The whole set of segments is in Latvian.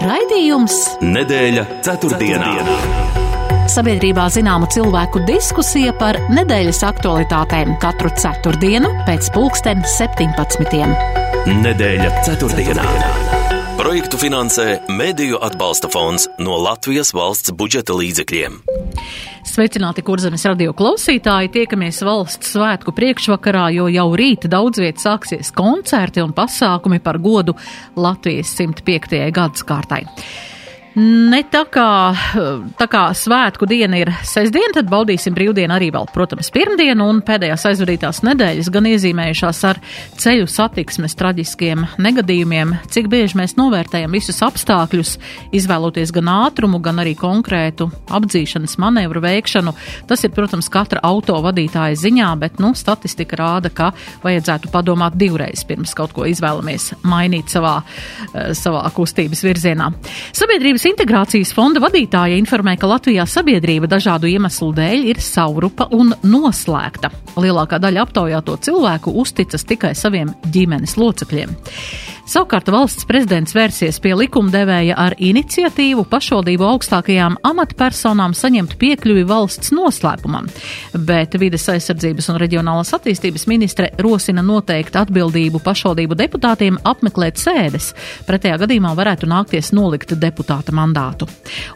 Raidījums Nedēļa ceturtdienā. Sabiedrībā zināma cilvēku diskusija par nedēļas aktualitātēm katru ceturtdienu pēc pulksten 17. Nedēļa ceturtdienā. Projektu finansē Mēdīju atbalsta fonds no Latvijas valsts budžeta līdzekļiem. Sveicināti, kurzemes radio klausītāji! Tiekamies valsts svētku priekšvakarā, jo jau rīt daudz viet sāksies koncerti un pasākumi par godu Latvijas 105. gadsimtai. Ne tā kā, tā kā svētku diena ir sestdiena, tad baudīsim brīvdienu arī vēl, protams, pirmdienu un pēdējās aizvadītās nedēļas gan iezīmējušās ar ceļu satiksmes traģiskiem negadījumiem, cik bieži mēs novērtējam visus apstākļus, izvēloties gan ātrumu, gan arī konkrētu apdzīšanas manevru veikšanu. Tas ir, protams, katra auto vadītāja ziņā, bet, nu, statistika rāda, ka vajadzētu padomāt divreiz pirms kaut ko izvēlamies mainīt savā, savā kustības virzienā. Sabiedrības Sabiedrības integrācijas fonda vadītāja informē, ka Latvijā sabiedrība dažādu iemeslu dēļ ir saurupa un noslēgta. Lielākā daļa aptaujāto cilvēku uzticas tikai saviem ģimenes locekļiem. Savukārt valsts prezidents vērsies pie likumdevēja ar iniciatīvu pašvaldību augstākajām amatpersonām saņemt piekļuvi valsts noslēpumam, bet vides aizsardzības un reģionālās attīstības ministre rosina noteikt atbildību pašvaldību deputātiem apmeklēt sēdes. Pretējā gadījumā varētu nākties nolikt deputāta mandātu.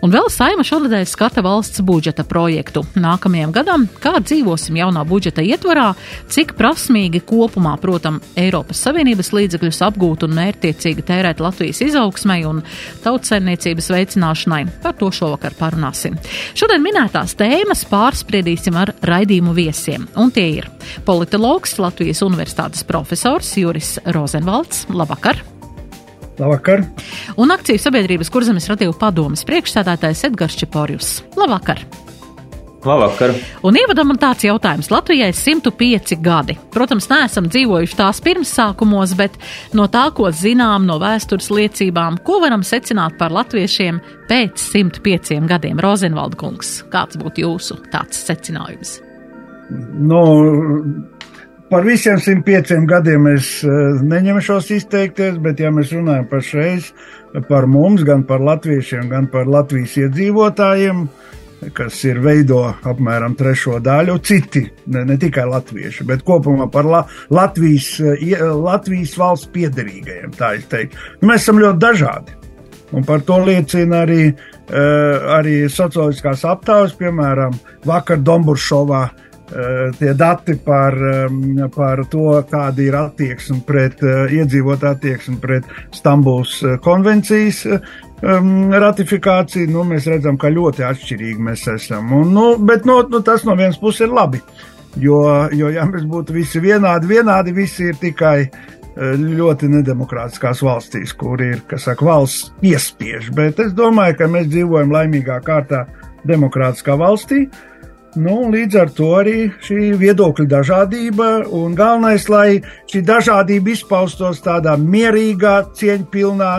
Un vēl saima šonadēļ skata valsts budžeta projektu. Nākamajam gadam, kā dzīvosim jaunā budžeta ietvarā, cik prasmīgi kopumā, protam, Eiropas Savienības līdzekļus apgūt un mērķtiecīgi tērēt Latvijas izaugsmai un tautsaimniecības veicināšanai. Par to šovakar parunāsim. Šodien minētās tēmas pārspriedīsim ar raidījumu viesiem, un tie ir politologs, Latvijas Universitātes profesors Juris Rozenvalds. Labvakar! Labvakar! Un akciju sabiedrības kurzemes radīju padomas priekšsēdētājs Edgars Čepārjus. Labvakar! Labvakar. Un ievadam man tāds jautājums. Latvijai ir 105 gadi. Protams, neesam dzīvojuši tās pirmsākumos, bet no tā, ko zinām no vēstures liecībām, ko varam secināt par latviešiem pēc 105 gadiem? Rozenvalda kungs, kāds būtu jūsu tāds secinājums? Nu, par visiem 105 gadiem es neņemšos izteikties, bet ja mēs runājam par šreiz, par mums, gan par latviešiem, gan par Latvijas iedzīvotājiem, kas ir veido apmēram trešo daļu, citi, ne, ne tikai latvieši, bet kopumā par la, Latvijas, Latvijas valsts teiktu. Nu, mēs esam ļoti dažādi. Un par to liecina arī, arī socioloģiskās aptaujas, piemēram, vakar Domburšovā tie dati par, par to, kāda ir attieksme pret iedzīvotāju attieksmi pret Stambuls konvencijas um, ratifikāciju, nu, mēs redzam, ka ļoti atšķirīgi mēs esam. Un, nu, bet nu, nu, tas no vienas puses ir labi. Jo, jo, ja mēs būtu visi vienādi, vienādi visi ir tikai ļoti nedemokrātiskās valstīs, kur ir, kas saka, valsts piespiež. Bet es domāju, ka mēs dzīvojam laimīgā kārtā demokrātiskā valstī. Nu, līdz ar to arī šī viedokļa dažādība un galvenais, lai šī dažādība izpaustos tādā mierīgā, cieņpilnā,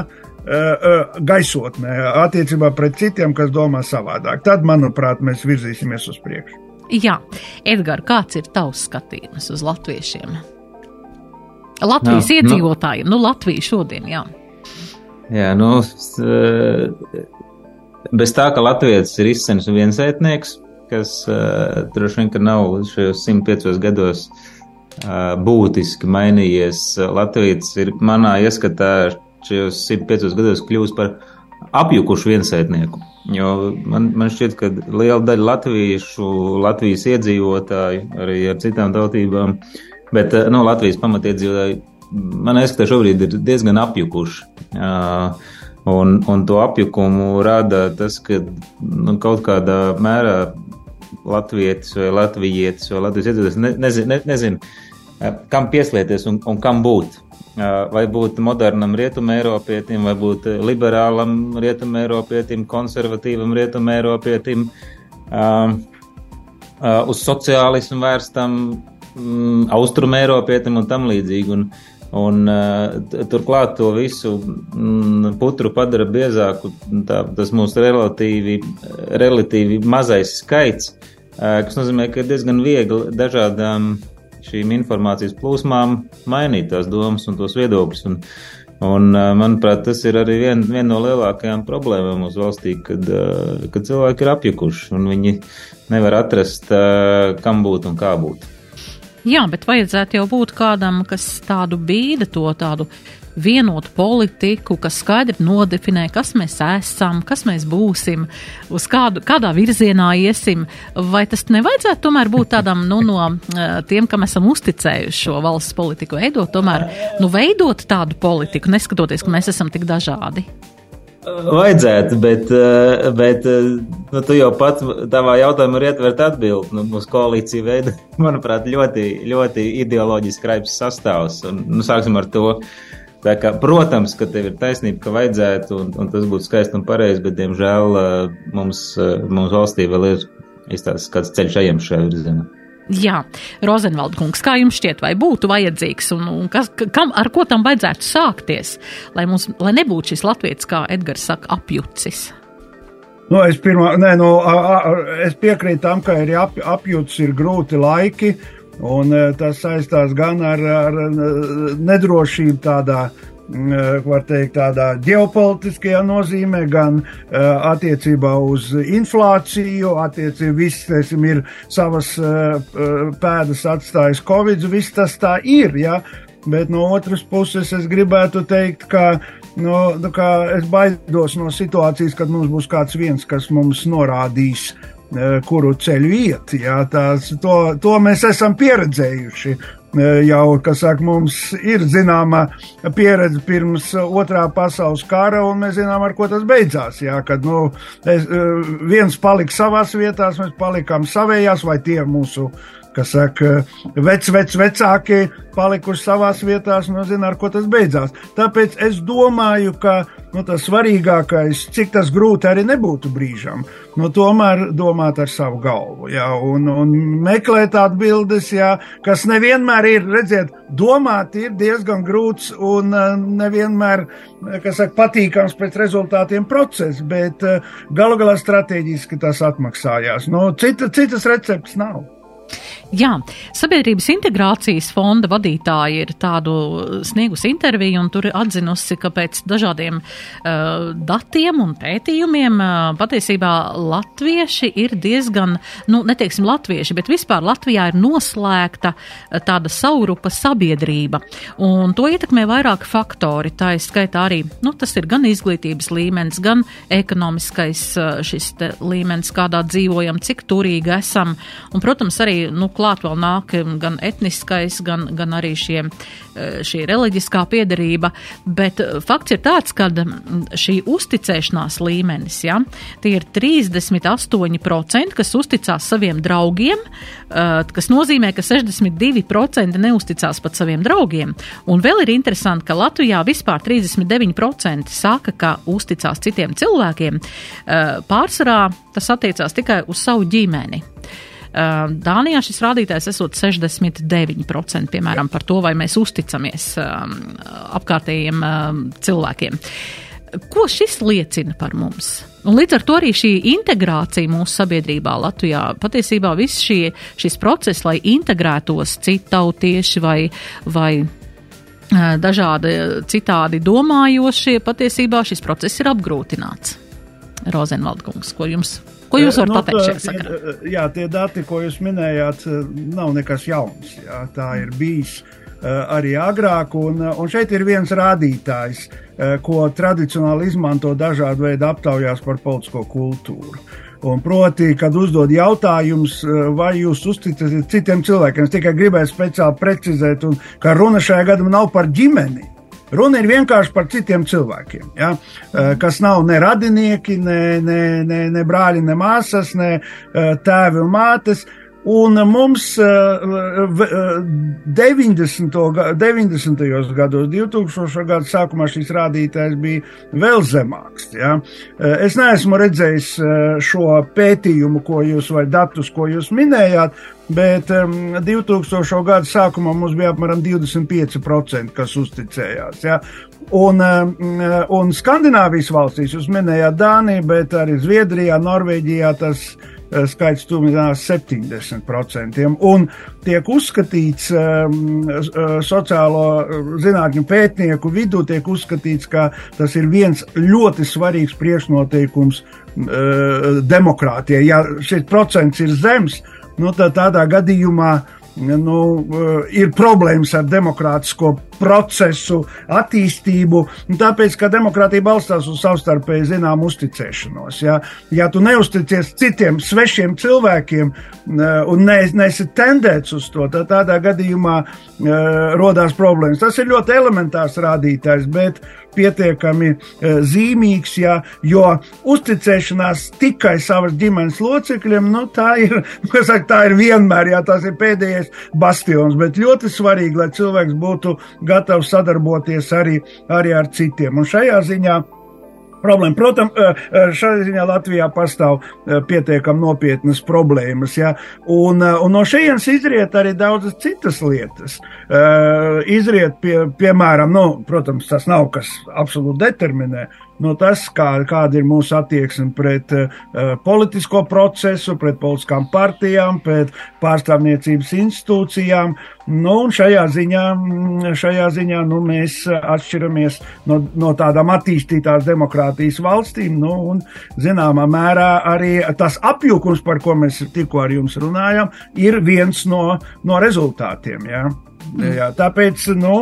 gaisotnē attiecībā pret citiem, kas domā savādāk. Tad, manuprāt, mēs virzīsimies uz priekšu. Jā, Edgars, kāds ir tavs skatījums uz latviešiem? Latvijas jā, iedzīvotājiem, nu, nu Latvija šodien, jā. Jā, nu, bez tā, ka Latvijas ir izcens un viensētnieks, kas uh, droši vien, ka nav šajos 105 gados uh, būtiski mainījies. Latvijas ir manā ieskatā šajos 105 gados kļūst par apjukušu viensētnieku. Jo man, man šķiet, ka liela daļa latviešu, Latvijas iedzīvotāju, arī ar citām tautībām, bet no nu, Latvijas pamatiedzīvotāju, man ieskatā šobrīd ir diezgan apjukuši. Uh, un, un to apjukumu rada tas, ka nu, kaut kādā mērā latvietis vai latvijietis vai latvijas iedzīvotājs ne, nezin, ne, nezin, kam pieslieties un, un kam būt vai būt modernam rietumēropietim, vai būt liberālam rietumēropietim, konservatīvam rietumēropietim, uh, uh, uz sociālismu vērstam um, austrumēropietim un tam līdzīgi. Un, Un, uh, turklāt to visu mm, putru padara biezāku, tā, tas mūsu relatīvi, relatīvi mazais skaits, uh, kas nozīmē, ka ir diezgan viegli dažādām šīm informācijas plūsmām mainīt tās domas un tos viedokļus. Un, Un, manuprāt, tas ir arī viena vien no lielākajām problēmām mūsu valstī, kad, kad cilvēki ir apjukuši un viņi nevar atrast, kam būt un kā būt. Jā, bet vajadzētu jau būt kādam, kas tādu bīda to tādu vienotu politiku, kas skaidri nodefinē, kas mēs esam, kas mēs būsim, uz kādu, kādā virzienā iesim. Vai tas nevajadzētu tomēr būt tādam nu, no eh, tiem, kam esam uzticējuši šo valsts politiku, veidot tomēr, nu, veidot tādu politiku, neskatoties, ka mēs esam tik dažādi? Vajadzētu, bet, eh, bet eh, nu, tu jau pats tavā jautājumā ir ietvert atbildi. Nu, mūsu koalīcija veida, manuprāt, ļoti, ļoti ideoloģiski kraips sastāvs. Un, nu, sāksim ar to. Kā, protams, ka tev ir taisnība, ka vajadzētu, un, un tas būtu skaisti un pareizi, bet, diemžēl, mums, mums valstī vēl ir izstāsts kāds ceļš ejams šajā virzienā. Jā, Rozenvalda kungs, kā jums šķiet, vai būtu vajadzīgs un, un kas, kam, ar ko tam vajadzētu sākties, lai, mums, lai nebūtu šis latviečs, kā Edgars saka, apjucis? Nu, es, pirmā, nē, nu, a, a, es piekrītu tam, ka ir ap, apjucis, ir grūti laiki, Un e, tas saistās gan ar, ar nedrošību tādā, var teikt, tādā ģeopolitiskajā nozīmē, gan e, attiecībā uz inflāciju, attiecībā viss, teiksim, ir savas pēdas atstājis Covid, viss tas tā ir, ja? bet no otras puses es gribētu teikt, ka nu, nu, es baidos no situācijas, kad mums būs kāds viens, kas mums norādīs, Eh, kuru ceļu iet. Jā, tās, to, to mēs esam pieredzējuši. Eh, jau, saka, mums ir zināma pieredze pirms otrā pasaules kara, un mēs zinām, ar ko tas beidzās. Jā, kad nu, es, eh, viens palika savās vietās, mēs palikām savējās, vai tie mūsu kas saka, vec, vec, vecākie palikuši savās vietās, nu, zina, ar ko tas beidzās. Tāpēc es domāju, ka nu, tas svarīgākais, cik tas grūti arī nebūtu brīžam, nu, tomēr domāt ar savu galvu, jā, un, un meklēt atbildes, jā, kas nevienmēr ir, redziet, domāt ir diezgan grūts un uh, nevienmēr, saka, patīkams pēc rezultātiem process, bet uh, galu galā strateģiski tas atmaksājās. Nu, cita, citas receptes nav. Jā, Sabiedrības integrācijas fonda vadītāja ir tādu sniegus interviju un tur atzinusi, ka pēc dažādiem uh, datiem un pētījumiem uh, patiesībā latvieši ir diezgan, nu, neteiksim latvieši, bet vispār Latvijā ir noslēgta uh, tāda saurupa sabiedrība. Un to ietekmē vairāki faktori. Tā ir skaitā arī, nu, tas ir gan izglītības līmenis, gan ekonomiskais uh, šis līmenis, kādā dzīvojam, cik turīgi esam. Un, protams, arī, nu, klāt vēl nāk gan etniskais, gan, gan arī šie, eh, šī reliģiskā piedarība, bet eh, fakts ir tāds, ka šī uzticēšanās līmenis, ja, tie ir 38%, kas uzticās saviem draugiem, eh, kas nozīmē, ka 62% neusticās pat saviem draugiem. Un vēl ir interesanti, ka Latvijā vispār 39% saka, ka uzticās citiem cilvēkiem. Pārsvarā tas attiecās tikai uz savu ģimeni. Dānijā šis rādītājs esot 69%, piemēram, par to, vai mēs uzticamies apkārtējiem cilvēkiem. Ko šis liecina par mums? Un līdz ar to arī šī integrācija mūsu sabiedrībā Latvijā patiesībā viss šie, šis process, lai integrētos citautieši vai, vai dažādi citādi domājošie, patiesībā šis process ir apgrūtināts. Rozenvaldkungs, ko jums Ko jūs varat nu, pateikt šajā sakarā? Eh, jā, tie dati, ko jūs minējāt, eh, nav nekas jauns. Jā, tā ir bijis eh, arī agrāk, un, un šeit ir viens rādītājs, ko tradicionāli izmanto dažādu veidu aptaujās par politisko kultūru. Un proti, kad uzdod jautājumus, vai jūs uzticaties citiem cilvēkiem, es tikai gribēju speciāli precizēt, un, ka runa šajā gadījumā nav par ģimeni Runa ir vienkārši par citiem cilvēkiem, ja? Eh, kas nav ne radinieki, ne, ne, ne, ne brāļi, ne māsas, ne eh, tēvi un mātes. Un mums 90. 90. gados, 2000. gadu sākumā šis rādītājs bija vēl zemāks. Ja? Es neesmu redzējis šo pētījumu, ko jūs vai datus, ko jūs minējāt, bet 2000. gadu sākumā mums bija apmēram 25%, kas uzticējās. Ja? Un, un Skandināvijas valstīs, jūs minējāt Dāniju, bet arī Zviedrijā, Norvēģijā tas ir skaits tuvinās 70%. Un tiek uzskatīts um, sociālo zinātņu pētnieku vidū, tiek uzskatīts, ka tas ir viens ļoti svarīgs priekšnoteikums demokrātijai. Ja šis procents ir zems, nu, tad tādā gadījumā nu, ir problēmas ar demokrātisko procesu attīstību, tāpēc, ka demokrātija balstās uz savstarpēji zināmu uzticēšanos. Ja, ja tu neusticies citiem svešiem cilvēkiem un ne, neesi tendēts uz to, tad tādā gadījumā uh, rodās problēmas. Tas ir ļoti elementārs rādītājs, bet pietiekami uh, zīmīgs, ja, jo uzticēšanās tikai savas ģimenes locekļiem, nu, tā ir, saka, tā ir vienmēr, ja tas ir pēdējais bastions, bet ļoti svarīgi, lai cilvēks būtu gatavs sadarboties arī, arī ar citiem. Un šajā ziņā problēma. Protams, šajā ziņā Latvijā pastāv pietiekami nopietnas problēmas, ja? un, un no šejienes izriet arī daudzas citas lietas. Izriet, pie, piemēram, nu, protams, tas nav kas absolūti determinē, no tas, kā, kāda ir mūsu attieksme pret uh, politisko procesu, pret politiskām partijām, pret pārstāvniecības institūcijām. Nu, šajā ziņā, mm, šajā ziņā nu, mēs atšķiramies no, no tādām attīstītās demokrātijas valstīm. Nu, un, zināmā mērā arī tas apjukums, par ko mēs tikko ar jums runājam, ir viens no, no rezultātiem. Ja? Jā, tāpēc nu,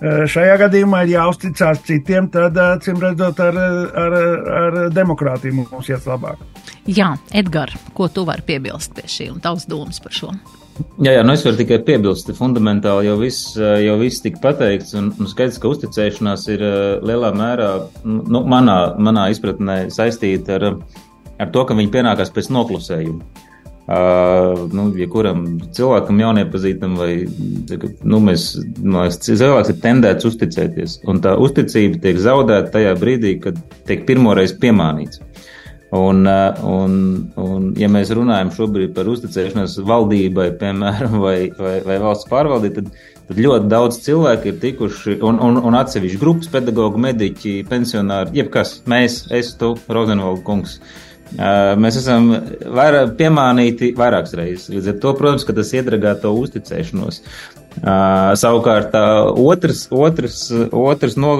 šajā gadījumā ir jāuzticas citiem, tad, acīm redzot, ar, ar, ar demokrātiju mums ies labāk. Jā, Edgars, ko tu vari piebilst pie šī un tavs domas par šo? Jā, jā, nu es varu tikai piebilst, fundamentāli jau viss, jau viss tika pateikts, un, un skaidrs, ka uzticēšanās ir lielā mērā, nu, manā, manā izpratnē saistīta ar, ar to, ka viņi pienākās pēc noklusējuma. Nu, ja kuram cilvēkam jauniepazīstam, vai nu, mēs, mēs, cilvēks ir tendēts uzticēties, un tā uzticība tiek zaudēta tajā brīdī, kad tiek pirmoreiz piemānīts. Un, un, un, ja mēs runājam šobrīd par uzticēšanos valdībai, piemēram, vai, vai, vai valsts pārvaldībai, tad, tad ļoti daudz cilvēku ir tikuši, un, un, un atsevišķi grupas, pedagoģi, mediķi, pensionāri, jebkas, mēs, es, tu, Rozenvalda kungs. Uh, Mēs esam vairāk piemānīti vairākas reizes. Līdz ar to, protams, tas iedragā to uzticēšanos. Savukārt, otrs, otrs, otrs no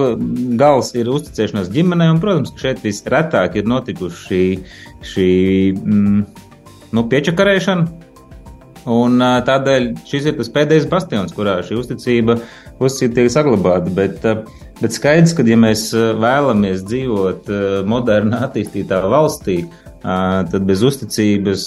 gals ir uzticēšanās ģimenei, un, protams, šeit visretāk ir notikuši šī, šī mm, nu, piečakarēšana. Un, tādēļ šis ir tas pēdējais bastions, kurā šī uzticība, uzticība tiek saglabāta. Bet, Bet skaidrs, ka ja mēs vēlamies dzīvot modernā, attīstītā valstī, tad bez uzticības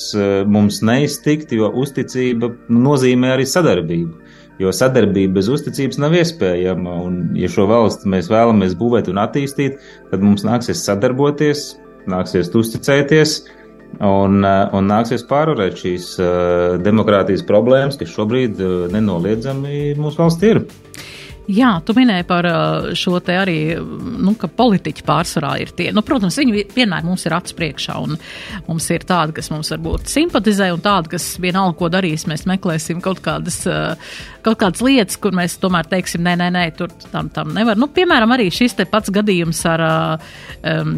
mums neiztikt, jo uzticība nozīmē arī sadarbību. Jo sadarbība bez uzticības nav iespējama. Un, ja šo valsti mēs vēlamies būvēt un attīstīt, tad mums nāksies sadarboties, nāksies uzticēties un, un nāksies pārvarēt šīs demokrātijas problēmas, kas šobrīd nenoliedzami mūsu valstī ir. Jā, tu minēji par uh, šo te arī, nu, ka politiķi pārsvarā ir tie. Nu, protams, viņi vienmēr mums ir acs priekšā, un mums ir tādi, kas mums varbūt simpatizē, un tādi, kas vienalga, ko darīs, mēs meklēsim kaut kādas, uh, kaut kādas lietas, kur mēs tomēr teiksim, nē, nē, nē, tur tam, tam nevar. Nu, piemēram, arī šis te pats gadījums ar um,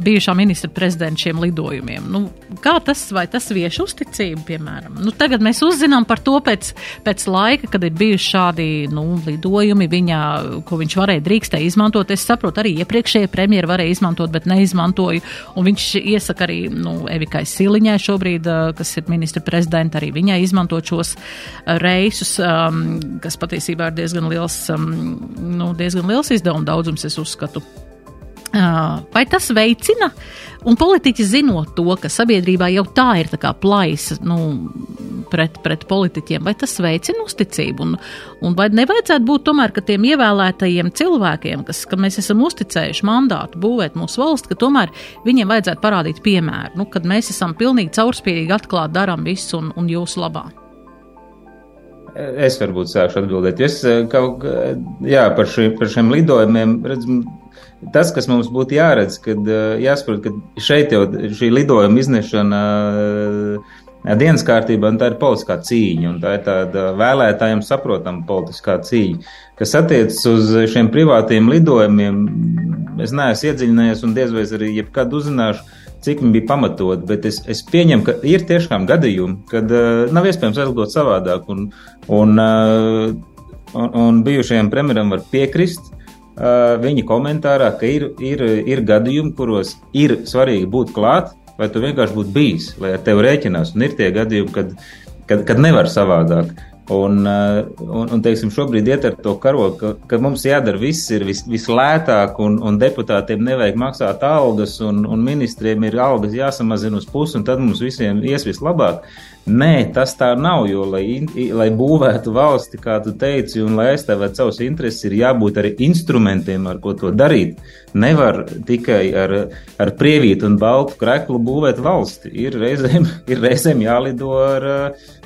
bijušā ministra prezidenta šiem lidojumiem. Nu, kā tas, vai tas vieš uzticību, piemēram? Nu, tagad mēs uzzinām par to pēc, pēc laika, kad ir bijuši šādi, nu, lidojumi viņa, ko viņš varēja drīkstēja izmantot. Es saprotu, arī iepriekšējie premjeri varēja izmantot, bet neizmantoju. Un viņš iesaka arī nu, Evikai Siliņai šobrīd, kas ir ministra prezidenta, arī viņai izmantot šos reisus, um, kas patiesībā ir diezgan liels, um, nu, diezgan liels izdevuma daudzums, es uzskatu. Vai tas veicina, un politiķi zinot to, ka sabiedrībā jau tā ir tā kā plaisa nu, pret, pret politiķiem, vai tas veicina uzticību? Un, un vai nevajadzētu būt tomēr, ka tiem ievēlētajiem cilvēkiem, kas, ka mēs esam uzticējuši mandātu būvēt mūsu valsts, ka tomēr viņiem vajadzētu parādīt piemēru, nu, kad mēs esam pilnīgi caurspīdīgi atklāti, darām visu un, un jūsu labā? Es varbūt sākšu atbildēt. Es kaut kā, par, šī, par šiem lidojumiem, redzam, tas, kas mums būtu jāredz, kad jāsaprot, ka šeit jau šī lidojuma iznešana dienas kārtībā, un tā ir politiskā cīņa, un tā ir tāda vēlētājiem saprotama politiskā cīņa. Kas attiecas uz šiem privātiem lidojumiem, es neesmu iedziļinājies un diez vai arī jebkad uzzināšu, cik viņi bija pamatot, bet es, es pieņemu, ka ir tiešām gadījumi, kad uh, nav iespējams aizlidot savādāk, un, un, uh, un, un bijušajam premjeram var piekrist. Uh, viņa komentārā, ka ir, ir, ir gadījumi, kuros ir svarīgi būt klāt, vai tu vienkārši būtu bijis, lai ar tevi rēķinās. Un ir tie gadījumi, kad, kad, kad nevar savādāk. Uh, un, un teiksim, šobrīd iet ar to karogu, ka, ka mums jādara viss ir vis, vislētāk, un, un deputātiem nevajag maksāt algas, un, un ministriem ir algas jāsamazina uz pusi, un tad mums visiem ies vislabāk. Nē, tas tā nav, jo, lai, lai būvētu valsti, kā tu teici, un lai aizstāvētu savus intereses, ir jābūt arī instrumentiem, ar ko to darīt. Nevar tikai ar, ar prievītu un baltu kreklu būvēt valsti. Ir reizēm, ir reizēm jālido ar,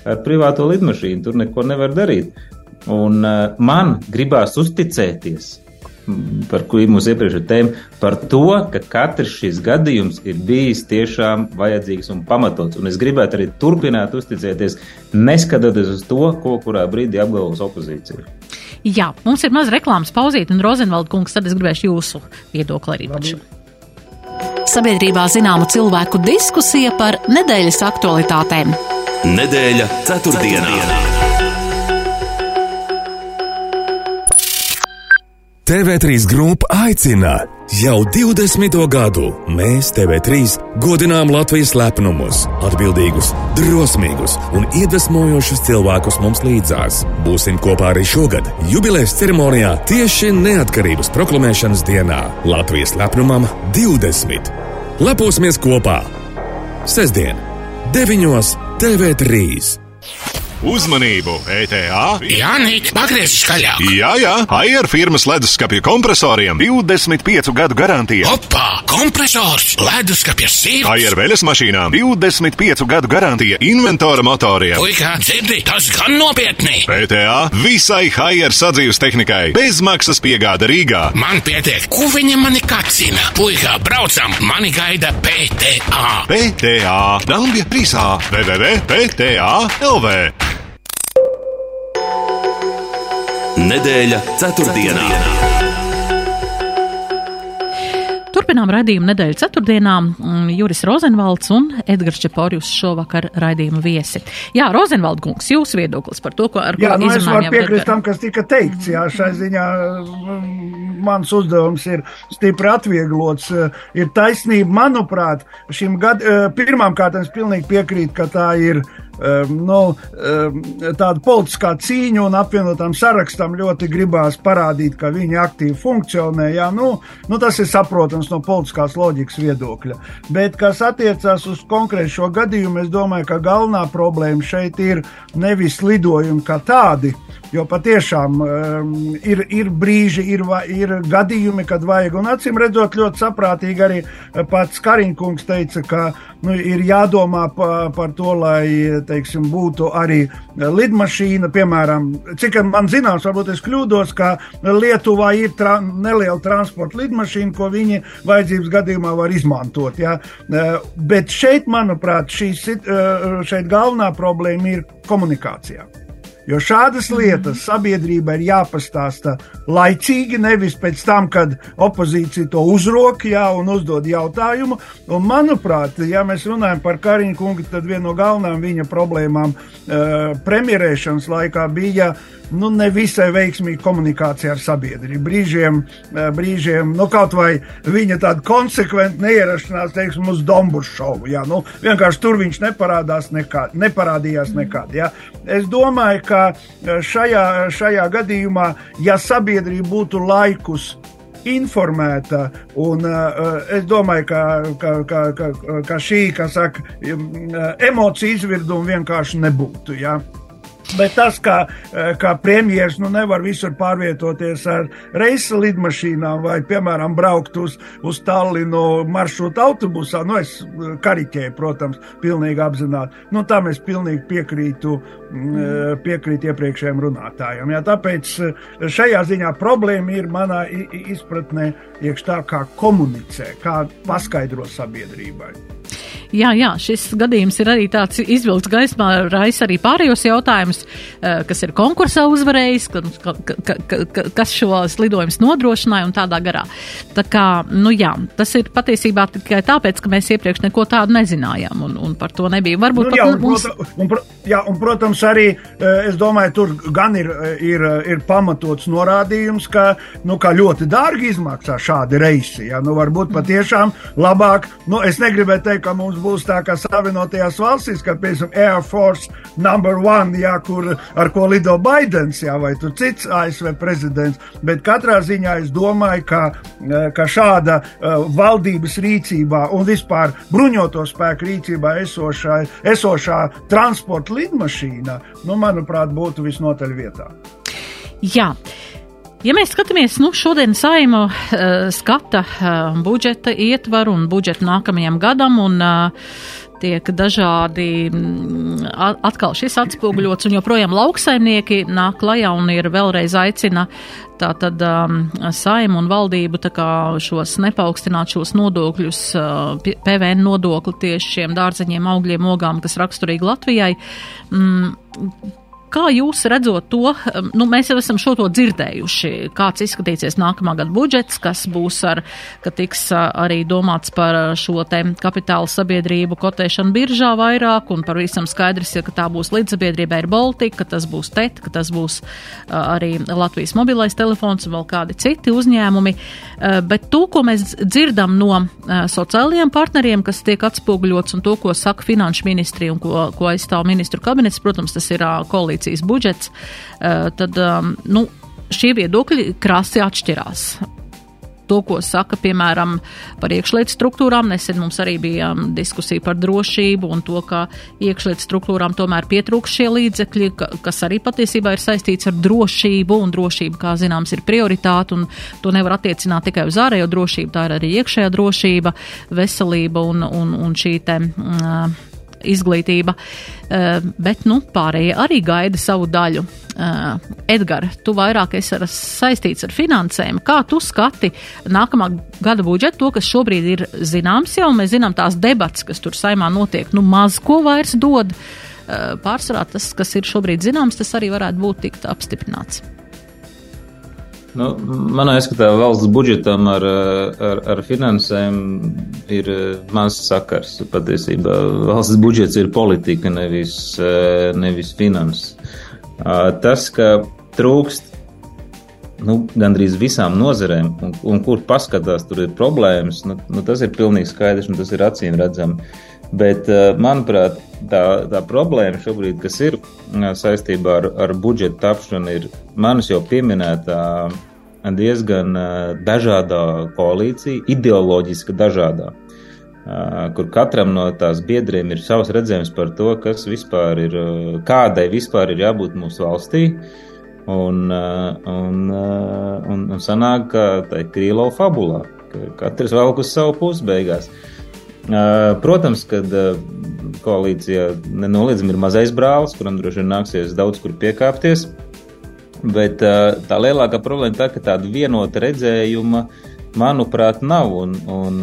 ar privāto lidmašīnu, tur neko nevar darīt. Un man gribās uzticēties par ko ir mūsu iepriekšējā tēma, par to, ka katrs šis gadījums ir bijis tiešām vajadzīgs un pamatots. Un es gribētu arī turpināt uzticēties, neskatoties uz to, ko kurā brīdī apgalvos opozīcija. Jā, mums ir maz reklāmas pauzīt, un Rozenvalda kungs, tad es gribēšu jūsu viedokli arī par šo. Sabiedrībā zināma cilvēku diskusija par nedēļas aktualitātēm. Ceturtdienā. ceturtdienā. TV3 grupa aicina jau 20. gadu. Mēs TV3 godinām Latvijas lepnumus, atbildīgus, drosmīgus un iedvesmojošus cilvēkus mums līdzās. Būsim kopā arī šogad, jubilejas ceremonijā tieši neatkarības proklamēšanas dienā Latvijas lepnumam 20. Leposimies kopā! Sestdien, 9. TV3! Uzmanību! ETA! Jā, Nīt, pagriez skaļāk! Jā, jā, Haier firmas leduskapju kompresoriem 25 gadu garantija. Opa! Kompresors! Leduskapja sirds! Haier veļas mašīnām 25 gadu garantija inventora motoriem. Puikā, dzirdi, tas gan nopietni! ETA visai Haier sadzīves tehnikai bezmaksas piegāda Rīgā. Man pietiek, ko viņa mani kacina? Puikā, braucam, mani gaida PTA! PTA! Dambja 3A! www.pta! Nedēļa ceturtdienā. Turpinām raidījumu nedēļu ceturtdienā. Mm, Juris Rozenvalds un Edgars Čeporjus šovakar raidījuma viesi. Jā, Rozenvald kungs, jūsu viedoklis par to, ko ar jā, ko nu, es varu piekrist tam, kas tika teikts. Jā, šai ziņā mm, mans uzdevums ir stipri atvieglots. Ir taisnība, manuprāt, šim gadam, pirmām kārtām es pilnīgi piekrītu, ka tā ir nu, tāda politiskā cīņa un apvienotām sarakstam ļoti gribās parādīt, ka viņi aktīvi funkcionē. Jā, nu, nu, tas ir saprotams no politiskās loģikas viedokļa. Bet, kas attiecās uz konkrēti šo gadījumu, es domāju, ka galvenā problēma šeit ir nevis lidojumi kā tādi, Jo patiešām um, ir, ir brīži, ir, ir gadījumi, kad vajag. Un acīm redzot, ļoti saprātīgi arī pats Kariņkungs teica, ka nu, ir jādomā pa, par to, lai teiksim, būtu arī lidmašīna. Piemēram, cik man zināms, varbūt es kļūdos, ka Lietuvā ir tra neliela transporta lidmašīna, ko viņi vajadzības gadījumā var izmantot. Ja? Bet šeit, manuprāt, šī, šeit galvenā problēma ir komunikācijā. Jo šādas lietas sabiedrībai ir jāpastāsta laicīgi, nevis pēc tam, kad opozīcija to uzrok jā, un uzdod jautājumu. Un, manuprāt, ja mēs runājam par Kariņu kungu, tad viena no galvenajām viņa problēmām uh, premjerēšanas laikā bija nu, nevisai veiksmīga komunikācija ar sabiedrību. Brīžiem, eh, brīžiem nu, kaut vai viņa tāda konsekventa neierašanās, teiksim, uz Dombūru šovu. Jā, nu, vienkārši tur viņš neparādās nekā, neparādījās nekad. Jā. Es domāju, ka eh, šajā, šajā gadījumā, ja sabiedrība būtu laikus informēta. Un, uh, es domāju, ka, ka, ka, ka, ka šī saka, emociju izvirduma vienkārši nebūtu. Ja? Bet tas, ka, eh, ka premjerministrs nu, nevar visur pārvietoties ar reisa lidmašīnām vai, piemēram, braukt uz, uz Tallinu maršrutu autobusā, nu, es eh, kariķēju, protams, pilnīgi apzināti. Nu, tam es pilnīgi piekrītu, mm, eh, piekrītu iepriekšējiem runātājiem. Jā, tāpēc šajā ziņā problēma ir manā izpratnē iekš tā, kā komunicē, kā paskaidro sabiedrībai. Jā, jā, šis gadījums ir arī tāds izvilkts gaismā, raisa arī pārējos jautājumus, kas ir konkursā uzvarējis, ka, ka, ka, kas šos lidojumus nodrošināja un tādā garā. Tā kā, nu jā, tas ir patiesībā tikai tāpēc, ka mēs iepriekš neko tādu nezinājām un, un par to nebija. Varbūt nu, jā, un, mums... un, jā, un, protams, arī es domāju, tur gan ir, ir, ir pamatots norādījums, ka, nu, ka ļoti dārgi izmaksā šādi reisi. Ja? Nu, varbūt patiešām labāk, nu, es negribēju teikt, ka mums būs tā kā Savienotajās valstīs, ka, piemēram, Air Force number one, jā, kur, ar ko lido Baidens, jā, vai tu cits ASV prezidents, bet katrā ziņā es domāju, ka, eh, ka šāda uh, valdības rīcībā un vispār bruņoto spēku rīcībā esošā, esošā transporta lidmašīna, nu, manuprāt, būtu visnotaļ vietā. Jā. Ja mēs skatāmies, nu, šodien saima uh, skata uh, budžeta ietvaru un budžetu nākamajam gadam, un uh, tiek dažādi mm, atkal šis atspoguļots, un joprojām lauksaimnieki nāk klajā un ir vēlreiz aicina tātad um, saimu un valdību tā kā šos nepaukstināt šos nodokļus, uh, PVN nodokli tieši šiem dārzeņiem, augļiem, ogām, kas raksturīgi Latvijai. Mm, Kā jūs redzot to, um, nu, mēs jau esam šo to dzirdējuši, kāds izskatīsies nākamā gada budžets, kas būs ar, ka tiks uh, arī domāts par uh, šo te kapitāla sabiedrību kotēšanu biržā vairāk, un par visam skaidrs, ja, ka tā būs līdzsabiedrība ir Baltika, ka tas būs TET, ka tas būs uh, arī Latvijas mobilais telefons un vēl kādi citi uzņēmumi. Bet to, ko mēs dzirdam no sociālajiem partneriem, kas tiek atspoguļots un to, ko saka finanšu ministrija un ko, ko aizstāv ministru kabinets, protams, tas ir koalīcija koalīcijas budžets, eh, tad um, nu, šie viedokļi krasi atšķirās to, ko saka, piemēram, par iekšlietu struktūrām. Nesen mums arī bija um, diskusija par drošību un to, ka iekšlietu struktūrām tomēr pietrūks šie līdzekļi, ka, kas arī patiesībā ir saistīts ar drošību, un drošība, kā zināms, ir prioritāte, un to nevar attiecināt tikai uz ārējo drošību, tā ir arī iekšējā drošība, veselība un, un, un šī te. Uh, izglītība, eh, bet, nu, pārējie arī gaida savu daļu. Eh, Edgars, tu vairāk esi saistīts ar finansēm. Kā tu skati nākamā gada budžetu, to, kas šobrīd ir zināms jau, mēs zinām tās debats, kas tur saimā notiek, nu maz ko vairs dod. Eh, pārsvarā tas, kas ir šobrīd zināms, tas arī varētu būt tikt apstiprināts. Nu, manā skatījumā valsts budžetam ar, ar, ar finansēm ir mans sakars. Patiesībā valsts budžets ir politika, nevis, nevis finanses. Tas, ka trūkst nu, gandrīz visām nozarēm, un, un kur paskatās, tur ir problēmas, nu, nu, tas ir pilnīgi skaidrs un tas ir acīm redzami. Bet, manuprāt, tā, tā problēma šobrīd, kas ir saistībā ar, ar budžeta tapšanu, ir manis jau pieminētā diezgan dažādā koalīcija, ideoloģiski dažādā, kur katram no tās biedriem ir savs redzējums par to, kas vispār ir, kādai vispār ir jābūt mūsu valstī. Un, un, un, un sanāk, ka tā ir Krīlova fabulā, ka katrs velk uz savu pusi beigās. Protams, ka koalīcijā nenoliedzami ir mazais brālis, kuram droši vien nāksies daudz kur piekāpties. Bet tā lielākā problēma ir tā, ka tāda vienota redzējuma, manuprāt, nav. Un, un,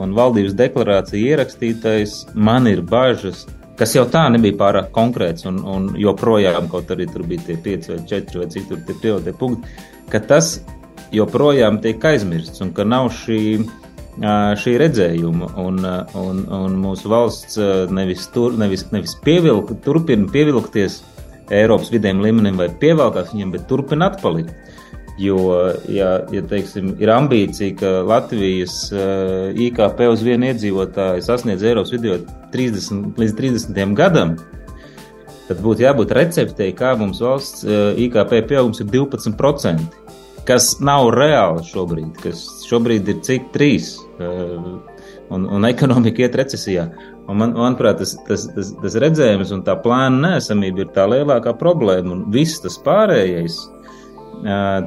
un valdības deklarācija ierakstītais man ir bažas, kas jau tā nebija pārāk konkrēts, un, un joprojām, kaut arī tur bija tie 5 vai 4 vai cik tur tie prioritāti punkti, ka tas joprojām tiek aizmirsts un ka nav šī šī redzējuma, un, un, un mūsu valsts nevis, tur, nevis, nevis pievilk, turpina pievilkties Eiropas vidējiem līmenim vai pievelkās viņiem, bet turpina atpalikt. Jo, ja, ja teiksim, ir ambīcija, ka Latvijas IKP uz vienu iedzīvotāju sasniedz Eiropas vidējo 30 līdz 30 gadam, tad būtu jābūt receptei, kā mums valsts IKP pieaugums ir 12%, kas nav reāli šobrīd, kas šobrīd ir cik 3%, uh, un, un ekonomika iet recesijā. Un man, manuprāt, tas, tas, tas, tas redzējums un tā plāna nesamība ir tā lielākā problēma. Un viss tas pārējais,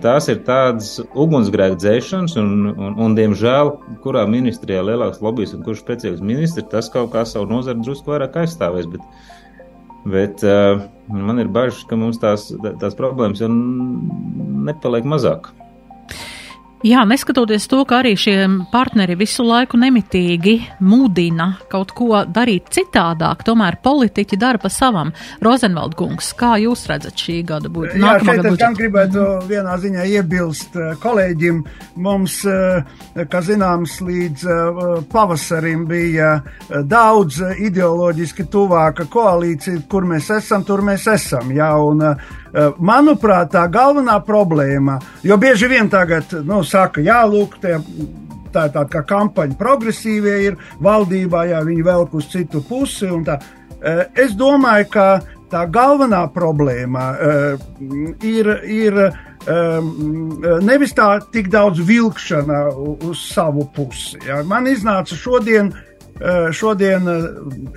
tās ir tādas ugunsgrēku dzēšanas, un, un, un, diemžēl, kurā ministrijā lielāks lobbyis un kurš spēcīgāks ministrs, tas kaut kā savu nozari drusku vairāk aizstāvēs. Bet, bet uh, man ir bažas, ka mums tās, tās problēmas jau nepaliek mazāk. Jā, neskatoties to, ka arī šie partneri visu laiku nemitīgi mudina kaut ko darīt citādāk, tomēr politiķi dara pa savam. Rozenvald kungs, kā jūs redzat šī gada budžetu? Jā, šeit es gan gribētu vienā ziņā iebilst eh, kolēģim. Mums, eh, kā zināms, līdz eh, pavasarim bija daudz ideoloģiski tuvāka koalīcija, kur mēs esam, tur mēs esam. Jā, un, manuprāt, tā galvenā problēma, jo bieži vien tagad, nu, saka, jā, lūk, tie, tā ir tāda kā kampaņa progresīvie ir valdībā, jā, viņi velk uz citu pusi. Eh, es domāju, ka tā galvenā problēma uh, ir, ir um, nevis tā tik daudz vilkšana uz savu pusi. Ja. Man iznāca šodien uh, Eh, šodien eh,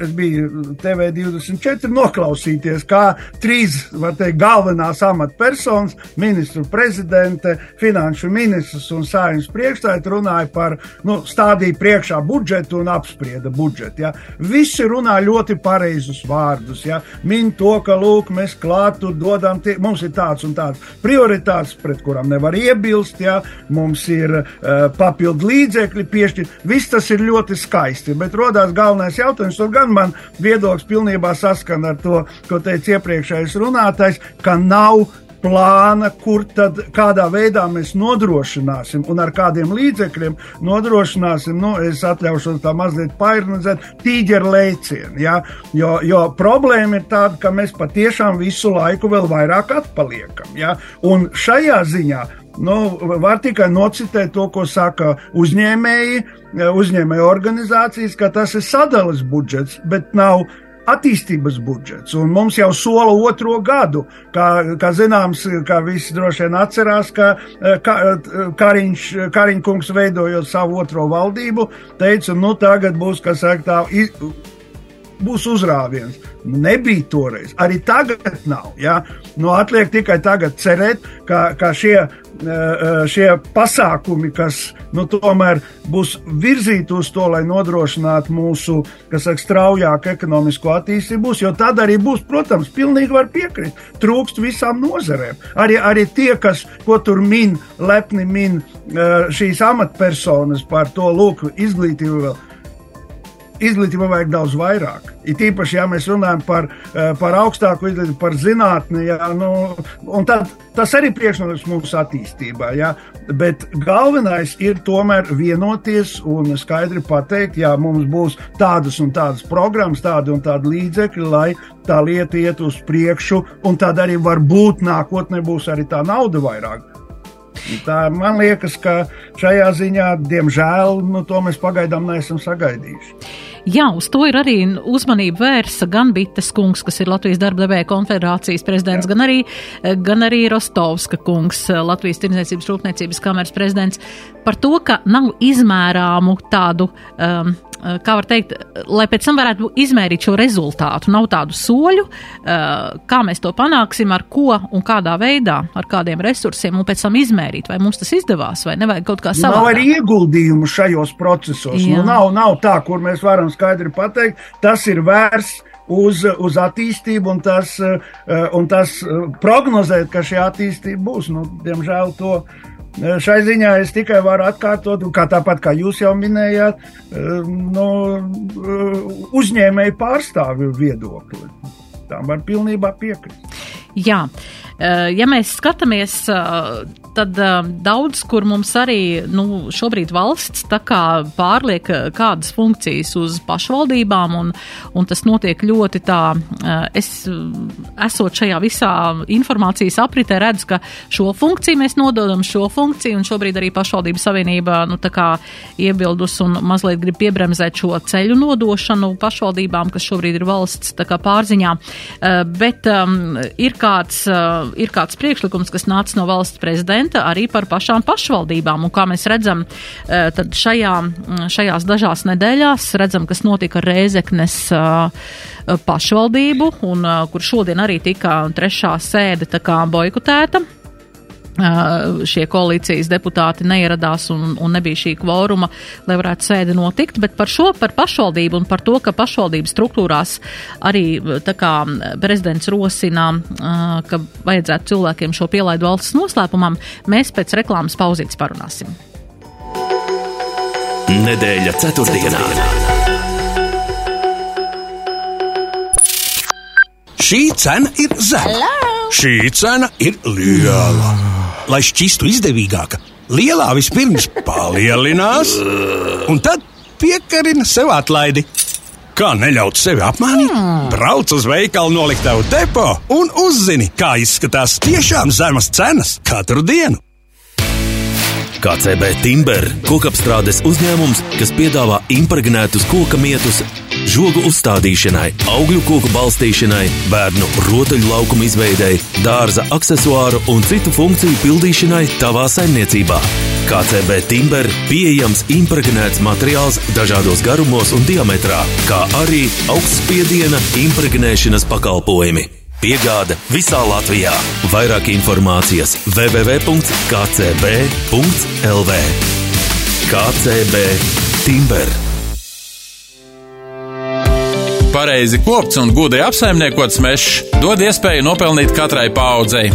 es biju TV24 noklausīties, kā trīs, teikt, galvenās amatpersonas, ministru prezidente, finanšu ministrs un sājums priekšstādā runāja par, nu, stādīja priekšā budžetu un apsprieda budžetu. Ja. Visi runā ļoti pareizus vārdus, ja. min to, ka, lūk, mēs klātu dodam, tie, mums ir tāds un tāds prioritāts, pret kurām nevar iebilst, ja. mums ir uh, papildu līdzekļi piešķirt, viss tas ir ļoti skaisti, bet bet rodās galvenais jautājums, un gan man viedoklis pilnībā saskan ar to, ko teica iepriekšējais runātājs, ka nav plāna, kur tad kādā veidā mēs nodrošināsim un ar kādiem līdzekļiem nodrošināsim, nu, es atļaušos tā mazliet pairnizēt, tīģeru lēcienu. Ja? Jo, jo problēma ir tāda, ka mēs patiešām visu laiku vēl vairāk atpaliekam. Ja? Un šajā ziņā Nu, var tikai nocitēt to, ko saka uzņēmēji, uzņēmēju organizācijas, ka tas ir sadales budžets, bet nav attīstības budžets. Un mums jau sola otro gadu, kā, kā zināms, kā visi droši vien atcerās, ka, ka Kariņš, Kariņkungs veidojot savu otro valdību, teica, nu tagad būs, kas saka, tā būs uzrāviens. Nebija toreiz, arī tagad nav. Ja? Nu, atliek tikai tagad cerēt, ka, ka šie, eh, eh, šie pasākumi, kas nu, tomēr būs virzīti uz to, lai nodrošinātu mūsu saka, straujāku ekonomisko attīstību, būs, jo tad arī būs, protams, pilnīgi var piekrist, trūkst visām nozarēm. Arī, arī tie, kas, tur min, lepni min eh, šīs amatpersonas par to, lūk, izglītību vēl izglītībai vajag daudz vairāk. It īpaši, ja mēs runājam par, eh, par augstāku izglītību, par zinātni, ja, nu, tad, tas arī priekšnosacījums mūsu attīstībā. Ja, bet galvenais ir tomēr vienoties un skaidri pateikt, ja mums būs tādas un tādas programmas, tādi un tādi līdzekļi, lai tā lieta iet uz priekšu, un tad arī varbūt nākotnē būs arī tā nauda vairāk. Tā, man liekas, ka šajā ziņā, diemžēl, nu, to mēs pagaidām neesam sagaidījuši. Jā, uz to ir arī uzmanība vērsa gan Bites kungs, kas ir Latvijas darba devēja konfederācijas prezidents, Jā. gan arī, gan arī Rostovska kungs, Latvijas tirdzniecības rūpniecības kameras prezidents, par to, ka nav izmērāmu tādu um, Eh, kā var teikt, lai pēc tam varētu izmērīt šo rezultātu. Nav tādu soļu, eh, kā mēs to panāksim, ar ko un kādā veidā, ar kādiem resursiem, un pēc tam izmērīt, vai mums tas izdevās, vai nevajag kaut kā savādāk. Nav arī ieguldījumu šajos procesos. Jā. Nu, nav, nav tā, kur mēs varam skaidri pateikt, tas ir vērsts uz, uz attīstību, un tas, eh, un tas prognozēt, ka šī attīstība būs. Nu, diemžēl to Šai ziņā es tikai varu atkārtot, kā tāpat kā jūs jau minējāt, no uzņēmēju pārstāvju viedokli. Tam var pilnībā piekrist. Jā, ja mēs skatāmies tad um, daudz, kur mums arī nu, šobrīd valsts pārliek uh, kādas funkcijas uz pašvaldībām, un, un tas notiek ļoti tā. Es, esot šajā visā informācijas apritē, redzu, ka šo funkciju mēs nododam, šo funkciju, un šobrīd arī pašvaldību savienība nu, iebildus un mazliet grib piebremzēt šo ceļu nodošanu pašvaldībām, kas šobrīd ir valsts pārziņā. Uh, bet um, ir, kāds, uh, ir kāds priekšlikums, kas nāca no valsts prezidenta arī par pašām pašvaldībām. Un kā mēs redzam, eh, tad šajā, mm, šajās dažās nedēļās redzam, kas notika Rēzeknes eh, pašvaldību, un eh, kur šodien arī tika trešā sēde boikotēta. Šie koalīcijas deputāti neieradās un, un nebija šī kvoruma, lai varētu sēde notikt, bet par šo, par pašvaldību un par to, ka pašvaldības struktūrās arī tā kā prezidents rosina, ka vajadzētu cilvēkiem šo pielaidu valsts noslēpumam, mēs pēc reklāmas pauzītes parunāsim. Nedēļa ceturtdienā. Šī cena ir zema. Šī cena ir liela. Lai šķistu izdevīgāka, lielā vispirms palielinās, un tad piekarina sev atlaidi. Kā neļaut sevi apmānīt? Brauc uz veikalu noliktavu depo un uzzini, kā izskatās tiešām zemas cenas katru dienu. KCB Timber kokapstrādes uzņēmums, kas piedāvā impregnētus koka mietus, žogu uzstādīšanai, augļu koku balstīšanai, bērnu rotaļu laukumu izveidei, dārza accessoāru un citu funkciju pildīšanai tavā saimniecībā. KCB Timber pieejams impregnēts materiāls dažādos garumos un diametrā, kā arī augstspiediena impregnēšanas pakalpojumi. Piegāde visā Latvijā. Vairāk informācijas www.kcb.lv KCB Timber. Pareizi kopts un gudri apsaimniekots mežs dod iespēju nopelnīt katrai paudzei.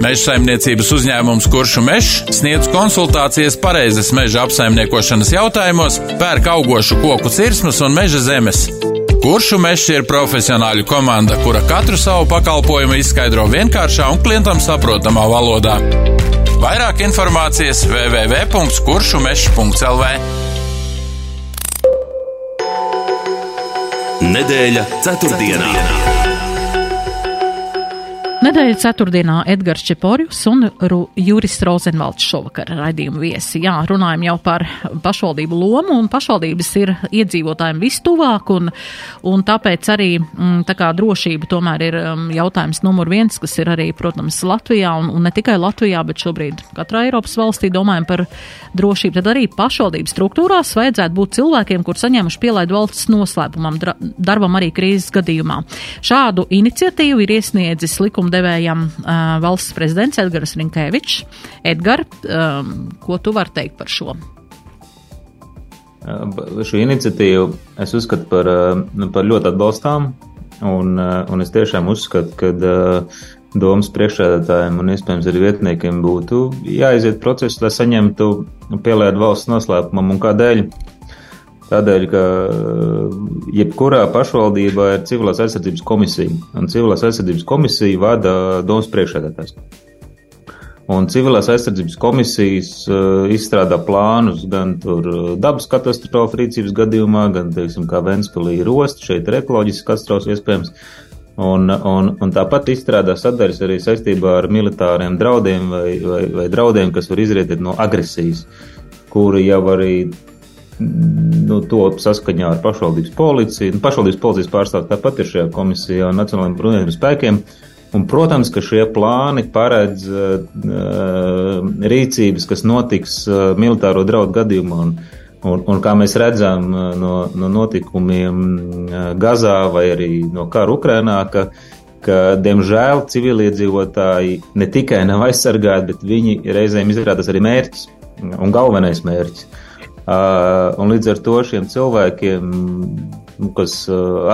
Meža saimniecības uzņēmums Kuršu mežs sniedz konsultācijas pareizes meža apsaimniekošanas jautājumos, pērk augošu koku cirsmas un meža zemes. Kuršu mežs ir profesionāļu komanda, kura katru savu pakalpojumu izskaidro vienkāršā un klientam saprotamā valodā. Vairāk informācijas www.kuršumešs.lv Nedēļa ceturtdienā. Nedēļa ceturtdienā Edgars Čeporjus un Juris Rozenvalds šovakar raidījumu viesi. Jā, runājam jau par pašvaldību lomu, un pašvaldības ir iedzīvotājiem vistuvāk, un, un tāpēc arī mm, tā kā drošība tomēr ir um, jautājums numur viens, kas ir arī, protams, Latvijā, un, un ne tikai Latvijā, bet šobrīd katrā Eiropas valstī domājam par drošību. Tad arī pašvaldības struktūrās vajadzētu būt cilvēkiem, kur saņēmuši pielaidu valsts noslēpumam, darbam arī krīzes gadījumā. Šādu iniciatīvu ir iesniedzis likumdevējam uh, valsts prezidents Edgars Rinkēvičs. Edgar, ko tu vari teikt par šo? Šo iniciatīvu es uzskatu par, par ļoti atbalstām, un, un es tiešām uzskatu, ka domas priekšsēdētājiem un iespējams arī vietniekiem būtu jāiziet process, lai saņemtu pielietu valsts noslēpumam un kādēļ. Tādēļ, ka jebkurā pašvaldībā ir civilās aizsardzības komisija, un civilās aizsardzības komisija vada domas priekšsēdētājs. Un civilās aizsardzības komisijas uh, izstrādā plānus gan tur dabas katastrofu rīcības gadījumā, gan, teiksim, kā Ventspilī ir osta, šeit ir ekoloģisks katastrofas iespējams. Un, un, un tāpat izstrādā sadaļas arī saistībā ar militāriem draudiem vai, vai, vai draudiem, kas var izrietēt no agresijas, kuri jau arī nu, top saskaņā ar pašvaldības policiju. Nu, pašvaldības policijas pārstāvji tāpat ir šajā komisijā un Nacionālajiem bruņotajiem spēkiem. Un, protams, ka šie plāni paredz uh, rīcības, kas notiks uh, militāro draudu gadījumā. Un, Un, un kā mēs redzam no, no notikumiem Gazā vai arī no kara Ukrainā, ka, ka diemžēl civiliedzīvotāji ne tikai nav aizsargāti, bet viņi reizēm izrādās arī mērķis un galvenais mērķis. Uh, un līdz ar to šiem cilvēkiem, kas